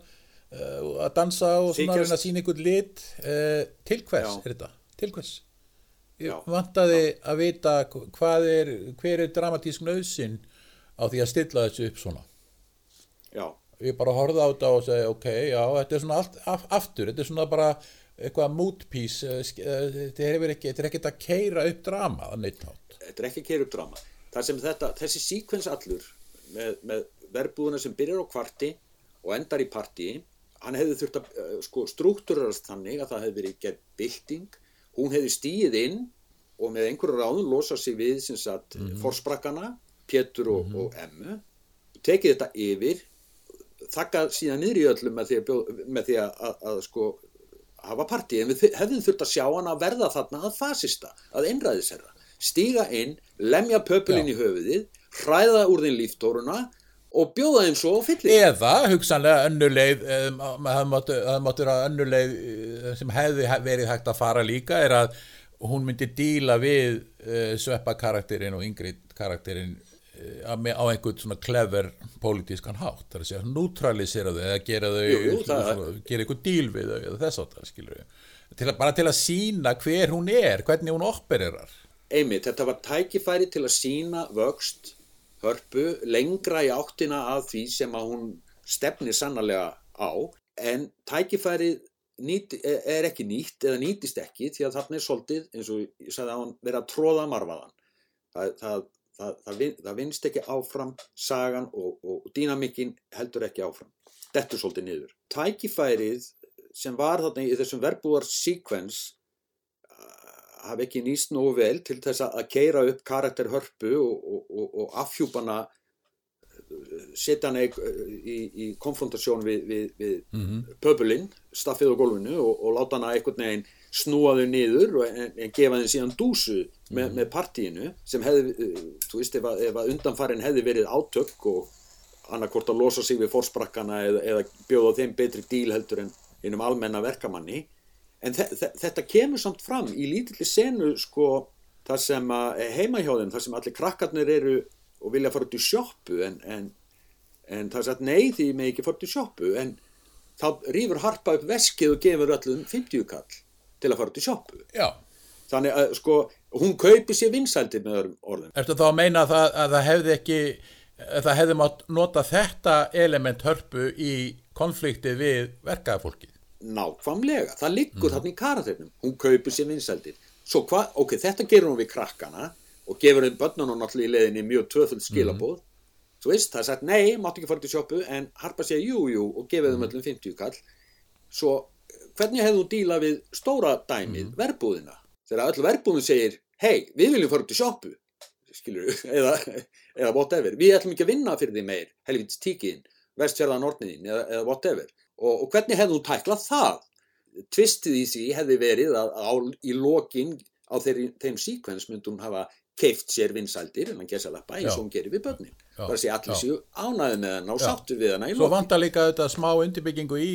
uh, að dansa og svona að sína einhvern lit. Til hvers Já. er þetta, til hvers? Ég vantaði Já. að vita hvað er, hver er dramatísk nöðsin á því að stilla þessu upp svona. Já ég bara horfði á þetta og segi ok, já, þetta er svona allt af, aftur, þetta er svona bara eitthvað mútpís eh, eh, þetta er er ekki að keira upp drama. Þetta er ekki að keira upp drama það sem þetta, þessi síkvens allur með, með verbúðuna sem byrjar á kvarti og endar í partí hann hefði þurft að uh, sko, struktúrarast þannig að það hefði verið gerð bylting, hún hefði stíð inn og með einhverju ráðun losa sig við sem sagt mm -hmm. forsprakkana Pétur og, mm -hmm. og Emmu tekið þetta yfir þakkað síðan niður í öllum með því að, með því að, að, að sko hafa partí, en við hefðum þurft að sjá hann að verða þarna að fasista, að einræðisherra stíga inn, lemja pöpulinn í höfuðið, hræða úr þinn líftóruna og bjóða þeim svo fyllir. Eða hugsanlega önnuleið það máttur að önnuleið eh, sem hefði verið hægt að fara líka er að hún myndi díla við uh, sveppa karakterinn og yngri karakterinn á einhvern svona clever pólitískan hátt, það er að segja neutralisera þau eða gera þau jú, jú, svona, gera einhvern díl við þau eða þess áttar til bara til að sína hver hún er hvernig hún opererar. Einmitt, þetta var tækifæri til að sína vöxt hörpu lengra í áttina að því sem að hún stefnir sannarlega á. En tækifærið nýt, er ekki nýtt eða nýtist ekki því að þarna er svolítið eins og ég sagði að hann verið að tróða marfaðan það, það, það, það, vin, það vinst ekki áfram sagan og, og, og dýnamikinn heldur ekki áfram dettur svolítið niður tækifærið sem var þarna í þessum verbúðar sequence hafi ekki nýst nógu vel til þess að keira upp karakter hörpu og, og afhjúpana setja hann í, í konfrontasjón við, við, við mm -hmm. pöbulinn, staffið á gólfinu og, og láta hann að einhvern veginn snúa þau niður en, en gefa þeim síðan dúsu með, mm með partíinu sem hefði, þú veist, ef að, að undanfarin hefði verið átök og annarkort að losa sig við fórsprakkana eða, eða bjóða þeim betri díl heldur en einum almenna verkamanni. En þetta kemur samt fram í lítilli senu sko þar sem heimahjóðin, þar sem allir krakkarnir eru og vilja fara út í sjóppu en, en, en það er sagt nei því með ekki fara út í sjóppu en þá rýfur harpa upp veskið og gefur öllum 50 kall til að fara út í sjóppu þannig að sko hún kaupi sér vinsældir með öðrum orðum. Ertu þá að meina að það, að það hefði ekki að það hefði mátt nota þetta element hörpu í konflikti við verkaðafólkið Nákvæmlega, það liggur mm. þarna í karatefnum hún kaupi sér vinsældir. Svo hvað, ok, þetta gerur hún við krakkana og gefur þeim börnunum náttúrulega í leðinni mjög tvöföld skilabóð mm. þú veist, það er sagt, nei, máttu ekki fara til sjópu en harpa segja, jú, jú, og gefið þeim mm. öllum 50 kall. Svo, hvernig hefðu þú díla við stóra dæmið, mm. verbúðina? Þegar öll verbúðin segir, hei, við viljum fara til sjópu skilur, *laughs* eða, eða whatever, við ætlum ekki að vinna fyrir því meir, helvits tíkin vestfjörðan orniðin, eða, eða whatever. Og, og hvernig hefðu þú tæklað það? Tvistið í því hefði verið að, á, í lokin á þeirri, þeim síkvens myndum hafa keift sér vinsældir en hann gesa lappa eins og hún gerir við börnin. Það að segja allir séu ánæði með hann og sáttu við hann Svo vantar líka þetta smá undirbyggingu í,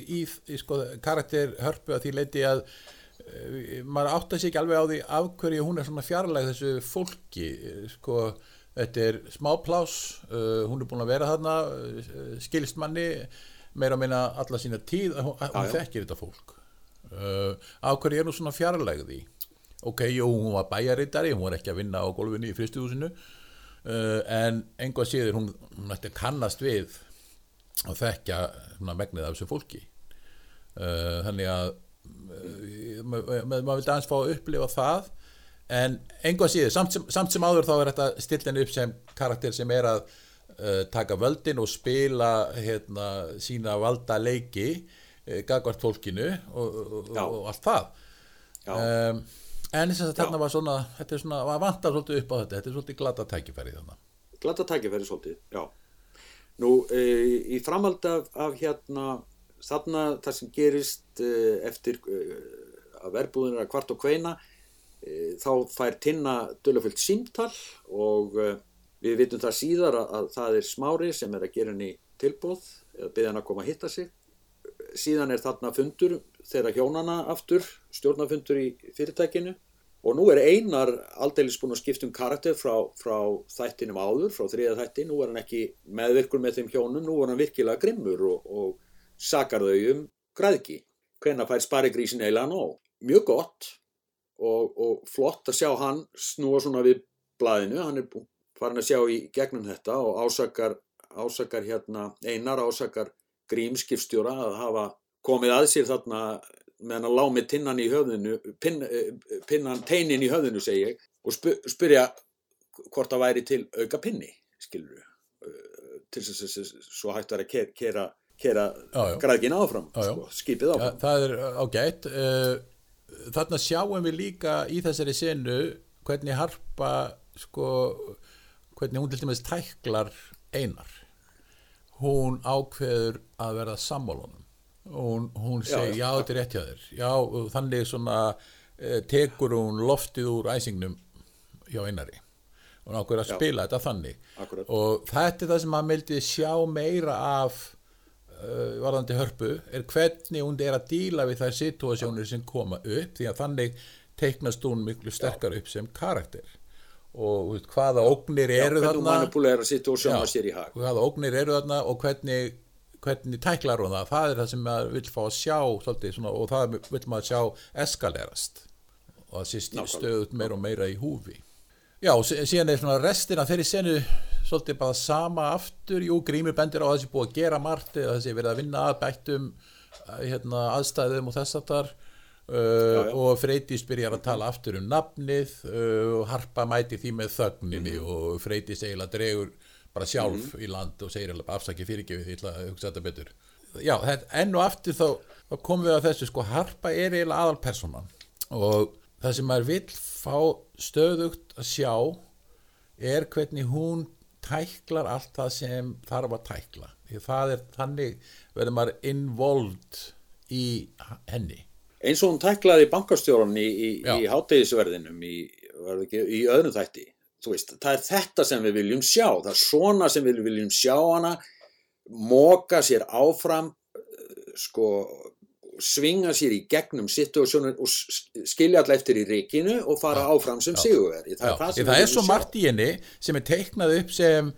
í, í sko, karakter hörpu að því leiti að uh, maður átt að sé ekki alveg á því af hverju hún er svona fjarlæg þessu fólki sko, þetta er smá plás uh, hún er búin að vera þarna uh, skilstmanni meira að minna alla sína tíð, hún, hún þekkir þetta fólk. Af hverju er hún svona fjarlæg því ok, jú, hún var bæjarittari, hún var ekki að vinna á gólfinu í fristuhúsinu uh, en einhvað síður hún, hún ætti að kannast við og þekkja megnið af þessu fólki. Uh, þannig að maður vildi aðeins fá að upplifa það. En einhvað síður, samt samt sem áður þá er þetta stillin upp sem karakter sem er að uh, taka völdin og spila hérna, sína valda leiki gagvart fólkinu og, og, og allt það. Um, En þess að þarna var svona, þetta er svona, var vantar svolítið upp á þetta, þetta er svolítið glata tækifæri þannig. Glata tækifæri svolítið, já. Nú, e, í framhald af, af hérna, þarna það sem gerist e, eftir e, að verbúðin er að kvart og kveina, e, þá fær tinna dölufullt símtal og e, við vitum það síðar að, að það er smári sem er að gera henni tilbóð eða byggja hann að koma að hitta sig. Síðan er þarna fundur þeirra hjónana aftur, stjórnafundur í fyrirtækinu og nú er einar aldeilis búin að skipta um karakter frá, frá þættinum áður, frá þriða þættin, nú er hann ekki meðvirkur með þeim hjónum, nú er hann virkilega grimmur og, og sakar þau um græðki. Hvenna fær sparigrísin eiginlega nóg? Mjög gott og, og flott að sjá hann snúa svona við blæðinu, hann er farin að sjá í gegnum þetta og ásakar, ásakar hérna, einar ásakar grímskipstjóra að hafa komið að sér þarna meðan að lág með tinnan í höfðinu pin, eh, pinnan, teinin í höfðinu segi ég og spyrja hvort það væri til auka pinni skilur eh, til þess að svo hægt að kera, kera, kera græðgin áfram já, já. Sko, skipið áfram. já, það er ágætt eh, þarna sjáum við líka í þessari senu hvernig harpa sko, hvernig hún til dæmis tæklar einar hún ákveður að verða sammálunum og hún segi já, já. Þetta er rétt hjá þér. Já þannig svona eh, tekur hún loftið úr æsingnum hjá einari. Hún ákveður að já. spila þetta þannig. Akkurat. og þetta er það sem maður mildi sjá meira af uh, varðandi hörpu er hvernig hún er að díla við þær situasjónir sem koma upp því að þannig teiknast hún miklu sterkar upp sem karakter og veist, hvaða ógnir eru þarna? hvaða ógnir eru þarna og hvernig hvernig tæklar hún það, það er það sem maður vil fá að sjá svolítið, svona, og það vil maður sjá eskalerast. Og það sést stöðut meira og meira í húfi. Já, síðan er svona restina þeirri senu svolítið bara sama aftur, jú, grímur bendir á þessi búið að gera margt eða þessi verið að vinna að bættum hérna, aðstæðum og þess að þar uh, og Freydís byrjar að tala aftur um nafnið uh, og Harpa mæti því með þögninni og Freydís eiginlega dregur bara sjálf í land og segir alveg afsaki fyrirgefið því að hugsa þetta betur. Já, þetta, enn og aftur þá, þá komum við að þessu sko, Harpa er eiginlega aðalpersonan og það sem maður vill fá stöðugt að sjá er hvernig hún tæklar allt það sem þarf að tækla. Því það er þannig verður maður involved í henni eins og hún tæklaði bankastjóran í, í, Já. í hátegisverðinum í, í öðrum þætti. Veist, það er þetta sem við viljum sjá. Það er svona sem við viljum sjá hana móka sér áfram eh, sko svinga sér í gegnum situasjónun og skilja alltaf eftir í rikinu og fara áfram sem sigurveri það Já, er það það er svo margt í henni sem er teiknað upp sem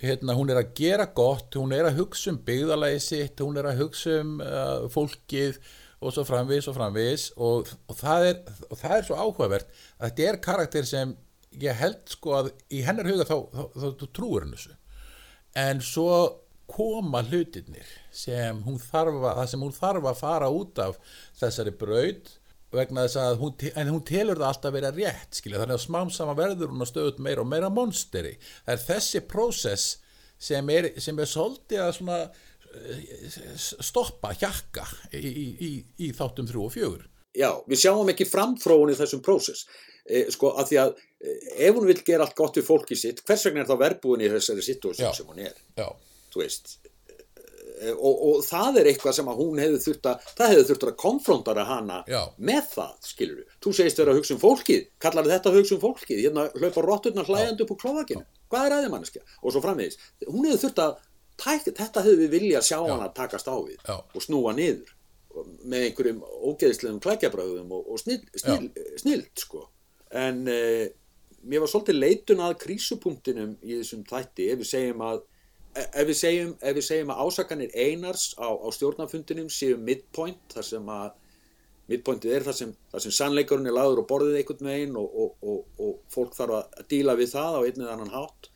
hérna, hún er að gera gott, hún er að hugsa um byggðalagi sitt, hún er að hugsa um uh, fólkið og svo framvís og framvís og, og, það er, og það er svo áhugavert að þetta er karakter sem ég held sko að í hennar huga þá, þá, þá, þá trúir henn þessu. En svo koma hlutirnir sem hún þarf að, það sem hún þarf að fara út af þessari braut vegna þess að hún, en hún telur það alltaf vera rétt skilja, þannig að smám saman verður hún að stöðut meira og meira monsteri. Það er þessi prósess sem er, sem er svolítið að svona stoppa, hjakka í, í, í, í þáttum þrjú og fjögur. Já, við sjáum ekki framþróun í þessum prósess. Eh, sko að því að eh, ef hún vil gera allt gott við fólki sitt hvers vegna er þá verbúin í þessari situasjón sem hún er? Já, þú veist Eh, og, og það er eitthvað sem að hún hefði þurft að það hefði þurft að konfrontara hana Já. með það, skilur við þú segist vera að hugsa um fólkið, kallar þetta að hugsa um fólkið? Hérna hlaupa rotturnar hlæjandi upp úr klóðakinu hvað er aðeins manneskja, og svo framvegis. Hún hefði þurft að, tæk, þetta hefði við vilja sjá hana takast á við Já. og snúa niður með einhverjum ógeðislegum klækjabröðum og, og snill, snill, snill sko. en eh, mér var svolítið leitun að krísupunktinum í þessum þætti ef við segjum að ef við segjum, ef við segjum að ásakanir einars á, á stjórnarfundinum séu midpoint, þar sem að midpointið er þar sem, þar sem sannleikurinn er lagður og borðið einhvern veginn og, og, og, og fólk þarf að díla við það á einn eða annan hátt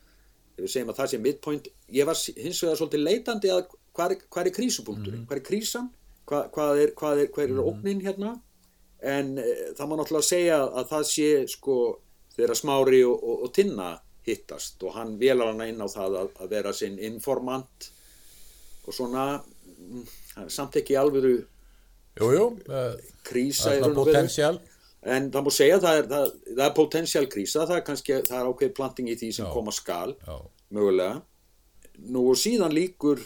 ef við segjum að það sé midpoint ég var hins vegar svolítið leitandi að hvað er, hvað er krísupunkturinn, hvað er krísan? Hvað, hvað er, hvað er, er ógnin hérna? En e, það má náttúrulega segja að það sé sko þegar smári og, og, og tinna hittast og hann velar hana inn á það að, að vera sinn informant og svona mm, samt ekki alvöru jú, jú uh, krísa potensial en það má segja að það er, það, það er potensial krísa það er kannski, það er ákveð planting í því sem Já. koma skal já, mögulega. Nú og síðan líkur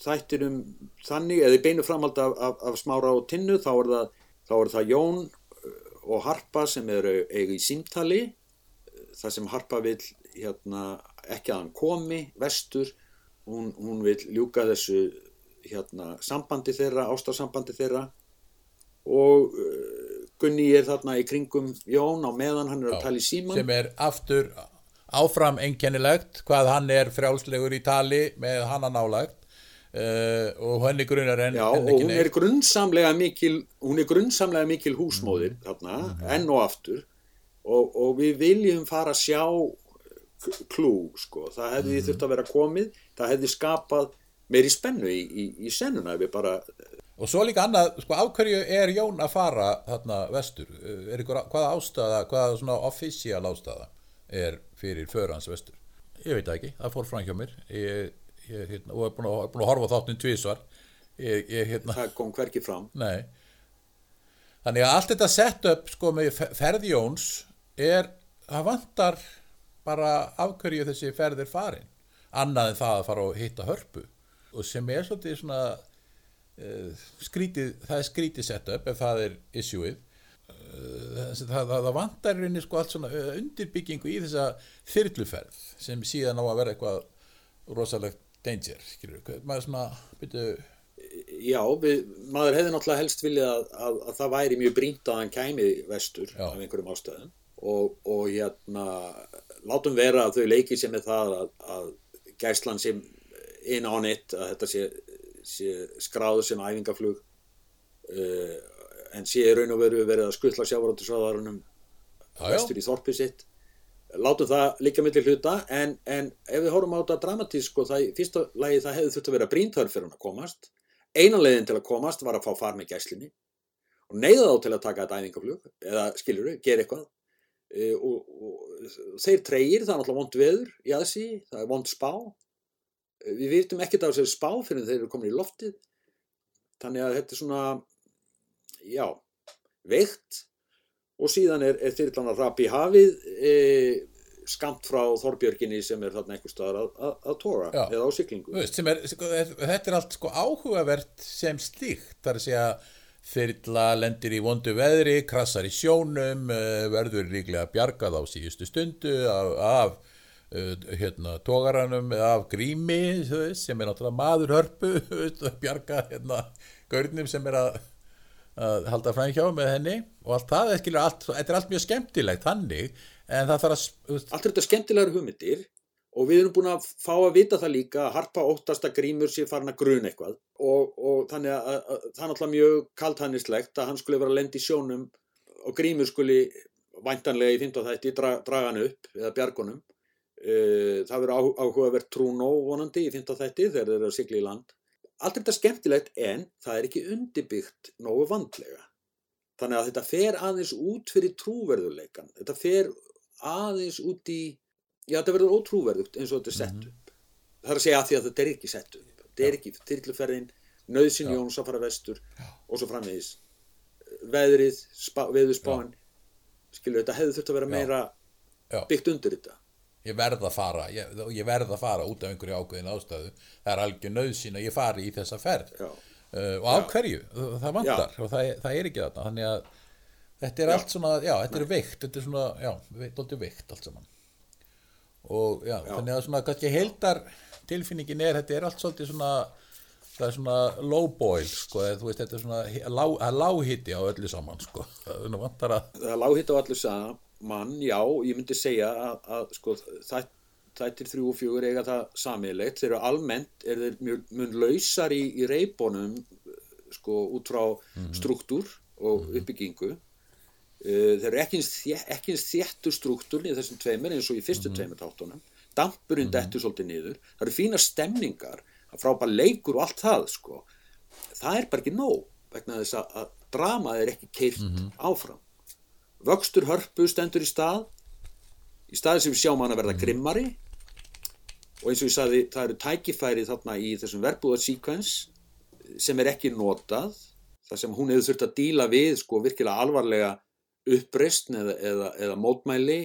þættinum þannig, eða beinu framhald af, af, af smára og tinnu þá er það, þá er það Jón uh, og Harpa sem eru eiga í símtali. Þar sem Harpa vil hérna, ekki að hann komi vestur, hún, hún vil ljúka þessu hérna, sambandi þeirra, ástarsambandi þeirra. Og uh, Gunni er þarna í kringum Jón á meðan hann er að tala í síman sem er aftur áfram einkennilegt hvað hann er frjálslegur í tali með hann að nálægt uh, og henni grunar en, Já, en og ekki hún neitt. er grunnsamlega mikil, hún er grunnsamlega mikil húsmóðir þarna, enn og aftur og, og við viljum fara að sjá klú, sko, það hefði mm. þurft að vera komið, það hefði skapað meiri spennu í, í, í sennuna ef við bara, og svo líka annað, sko, af hverju er Jón að fara þarna vestur Uh, er ykkur, hvaða ástæða, hvaða svona offícial ástæða er fyrir förans vestur ég veit ekki, það fór fram hjá mér ég, ég hérna, og er búin að, búin að horfa á þáttin tvísvar ég, ég hérna það kom hverki fram Nei. Þannig að allt þetta sett upp sko með fe- ferð Jóns er, það vantar bara af hverju þessi ferð er farin. Annað en það að fara og hitta hörpu. Og sem er svolítið svona skrítið, það er skrítið sett upp ef það er issueið. Uh, það, það, það vantar rauninni sko allt svona uh, undirbyggingu í þessa þyrluferð sem síðan á að vera eitthvað rosalegt danger, skilur við. Maður svona, byrju, Já, við, maður hefði náttúrulega helst viljað að, að, að það væri mjög brínt að hann kæmi vestur Já. af einhverjum ástæðum og, og hérna látum vera að þau leiki sér með það að, að gæslan sem in on it, að þetta sé skráðu sem æfingaflug uh, en sé raun og veru verið að skuttla já. vestur í þorpið sitt. Látum það líka millir hluta en, en ef við horfum á þetta dramatísk sko, það, í fyrsta lagi það hefði þurft að vera brínþörf fyrir hún að komast. Eina leiðin til að komast var að fá far með gæslinni og neyða þá til að taka þetta æfingaflug eða skilur við, gera eitthvað. E, og, og þeir treyir það er náttúrulega vond veður í aðsí það er vond spá við vitum ekkert af þessu spá fyrir þeir eru komin í loftið. Þannig að þetta er svona já, veikt. Og síðan er, er þyrlan að rapi hafið e, skamt frá Þorbjörginni sem er þarna einhver staðar að, að, að tóra Já. eða á siglingu. Veist, er, sko, þetta er allt sko áhugavert sem slíkt. Þar að segja þyrla lendir í vondu veðri krassar í sjónum eh, verður líklega bjargað á síðustu stundu af, af hérna, tógaranum af grími veist, sem er náttúrulega maður hörpu *laughs* þú veist, bjarga hérna, gaurnum sem er að, að halda fræn hjá með henni. Og allt það, þetta er allt mjög skemmtilegt þannig en það þarf að veist, allt er þetta skemmtilegar hugmyndir og við erum búin að fá að vita það líka að harpa óttast að grímur sé farin að gruna eitthvað. Og, og þannig að, að, að það er náttúrulega mjög kalthannislegt að hann skulle vera að lendi sjónum og grímur skuli væntanlega í fymtaþætti dra, draga hann upp eða bjargunum það verður áhugavert trúnó vonandi í fymtaþætti þegar þeir eru að sigla í land. Allt er þetta skemmtilegt en það er ekki undirbyggt nógu vandlega. Þannig að þetta fer aðeins út fyrir trúverðuleikan þetta fer aðeins út í já þetta verður ótrúverðugt eins og þetta er sett upp. Það er að segja að því að þetta er ekki sett upp. Þetta er ekki þyrluferðin nöðsyn Já. Jóns að fara vestur og svo framvegis. Veðrið, spá, veðurspáin skilur þetta hefði þurft að vera Já. meira Já. byggt undir þetta ég verð að fara ég, ég verð að fara út af einhverju ákveðin ástæðu. Það er algjör nöðsyn að ég fari í þessa ferð. Já, uh, og af hverju, það vantar og það, það er ekki þarna. Þannig að þetta er Já. allt svona, já, þetta er veikt þetta er svona, já, þetta er veikt allt saman. Og já, Já. þannig að svona kannski heildar tilfinningin er, þetta er allt svolítið svona það er svona low boil sko, veist, þetta er svona lá, að láhiti á öllu saman sko, *laughs* það vantar að það er lághitt á allir saman já, ég myndi segja að, að sko, það, þættir þrjú og fjögur eiga það samiðilegt, þeir eru almennt er þeir mjög mun lausar í, í reybónum sko, út frá struktúr og uppbyggingu. Uh, þeir eru ekki eins, þéttur struktúr í þessum tveimur eins og í fyrstu tveimur þáttunum. Dampurinn dettur svolítið niður. Það eru fína stemningar frábær leikur og allt það sko. það er bara ekki nóg vegna þess að, að dramað er ekki keirt áfram vöxtur hörpu stendur í stað í staði sem við sjáum hann að verða grimmari. Og eins og ég sagði það eru tækifæri þarna í þessum verbúðarsíkvens sem er ekki notað þar sem hún hefur þurft að díla við sko virkilega alvarlega uppreistn eða, eða, eða mótmæli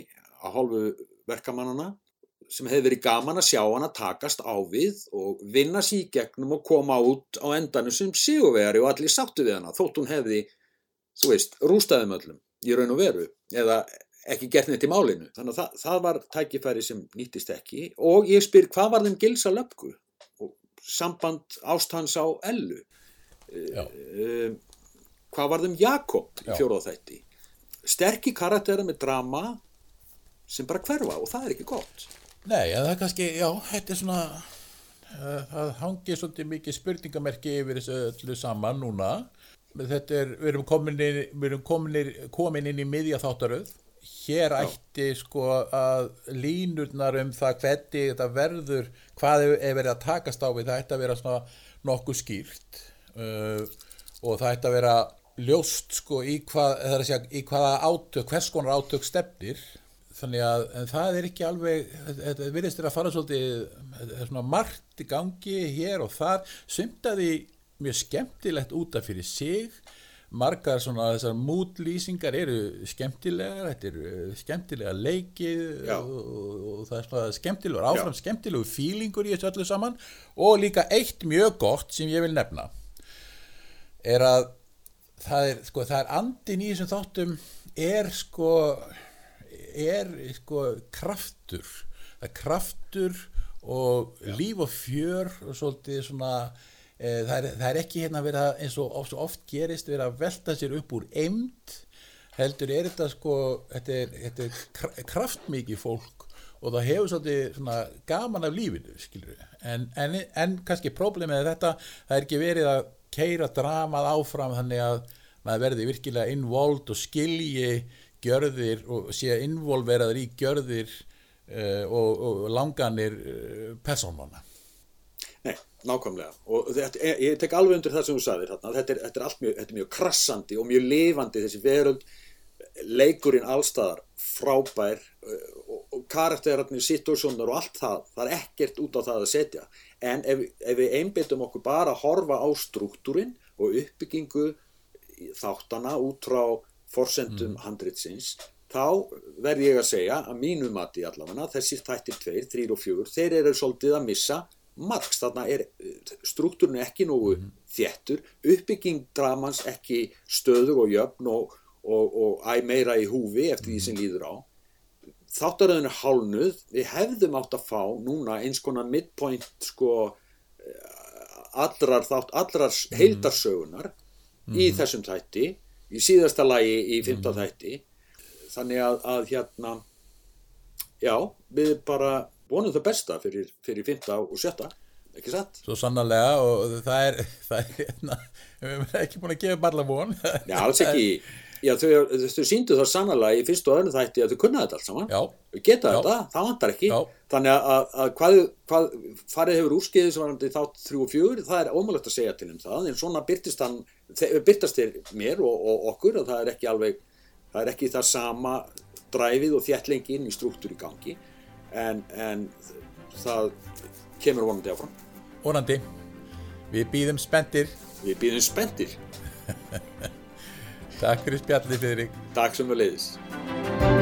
að hálfu verkamannana sem hefur verið gaman að sjá hana takast á við og vinna sér í gegnum og koma út á endanum sem sigurvegari og allir sáttu við hana þótt hún hefði, þú veist, rústaðum öllum í raun og veru eða ekki gert neitt í málinu. Þannig að það, það var tækifæri sem nýttist ekki. Og ég spyr hvað var þeim gilsa löpku og samband ástans á ellu? Um, hvað var þeim Jakob í Já. fjóraða þætti? Sterkir karaktera með drama sem bara hverfa og það er ekki gott. Nei, en það er kannski, já, þetta er svona uh, það hangir svolítið mikið spurningamerki yfir þessu öllu saman núna þetta er, við erum komin inn, við erum komin, inn- komin inn í miðja þáttaröð. Hér ætti sko að línurnar um það hvernig þetta verður, hvað er, er verið að takast á við, það ætti að vera svona nokkuð skýrt. Uh, og það ætti að vera ljóst sko í hvað, er segja, í hvaða átök, hvers konar átök stefnir. Þannig að það er ekki alveg þetta virðist þér að fara svolítið er svona margt í gangi hér og þar. Sumt að því mjög skemmtilegt út af fyrir sig. Margar svona þessar mútlýsingar eru skemmtilegar þetta eru skemmtilega leikið Já. og, og, og það er svona skemmtilegur áfram skemmtilegu fílingur í þessu öllu saman. Og líka eitt mjög gott sem ég vil nefna er að það er, sko, það er andin í þessum þáttum er sko er sko kraftur. Það er kraftur og líf og fjör og svolítið svona það, er, það er ekki hérna verið að eins og oft, oft gerist verið að velta sér upp úr eimt heldur er þetta sko þetta er, þetta er kra- kraftmikið fólk og það hefur svolítið gaman af lífinu en, en, en kannski problemið er þetta það er ekki verið að keira dramað áfram þannig að maður verði virkilega involved og skilji gjörðir og sé involveraður í gjörðir uh, og, og langanir uh, persónmanna Nei, nákvæmlega og þetta, ég, ég tek alveg undir það sem þú sagðir þarna. þetta er, þetta er allt mjög, þetta er mjög krassandi og mjög lifandi þessi veröld leikurinn allstaðar frábær uh, og, og karakterarnir, situasjónar og allt það það er ekkert út á það að setja en ef, ef við einbyttum okkur bara að horfa á struktúrin og uppbyggingu þáttana út frá forsendum mm. handritsins þá verð ég að segja að mínu mati allavega þessir þættir 2, 3 og 4 þeir eru svolítið að missa margs, þarna er struktúrin ekki nógu mm. þéttur, uppbygging dramans ekki stöðug og jöfn og, og, og æg meira í húfi eftir því sem líður á þáttaröðinu hálnuð, við hefðum átt að fá núna eins konar midpoint sko allrar þátt, allrar heildarsögunar mm. í þessum þætti í síðasta lagi í fymta mm. þætti þannig að, að hérna já, við bara vonum það besta fyrir, fyrir fymta og sjötta ekki satt? Svo sannarlega og það er, *laughs* það er hérna, við erum ekki búin að gefa barla von Já, alls ekki Já, þau, þau síndu það sannlega í fyrstu og öðru þætti að þau kunna þetta alls saman Já. Þau geta Já. þetta, það vantar ekki Já. Þannig að, að hvað, hvað farið hefur úrskiðið sem varandi þátt 3 og 4 það er ómulagt að segja til um það en svona byrtist hann, byrtast þér mér og, og okkur að það er ekki alveg það er ekki það sama dræfið og þjættlengin í struktúr í gangi en, en það kemur vonandi áfram. Ónandi, við býðum spenntir. Við býðum spenntir. *laughs* Takk fyrir spjallið, Friðrik. Takk sem við leiðis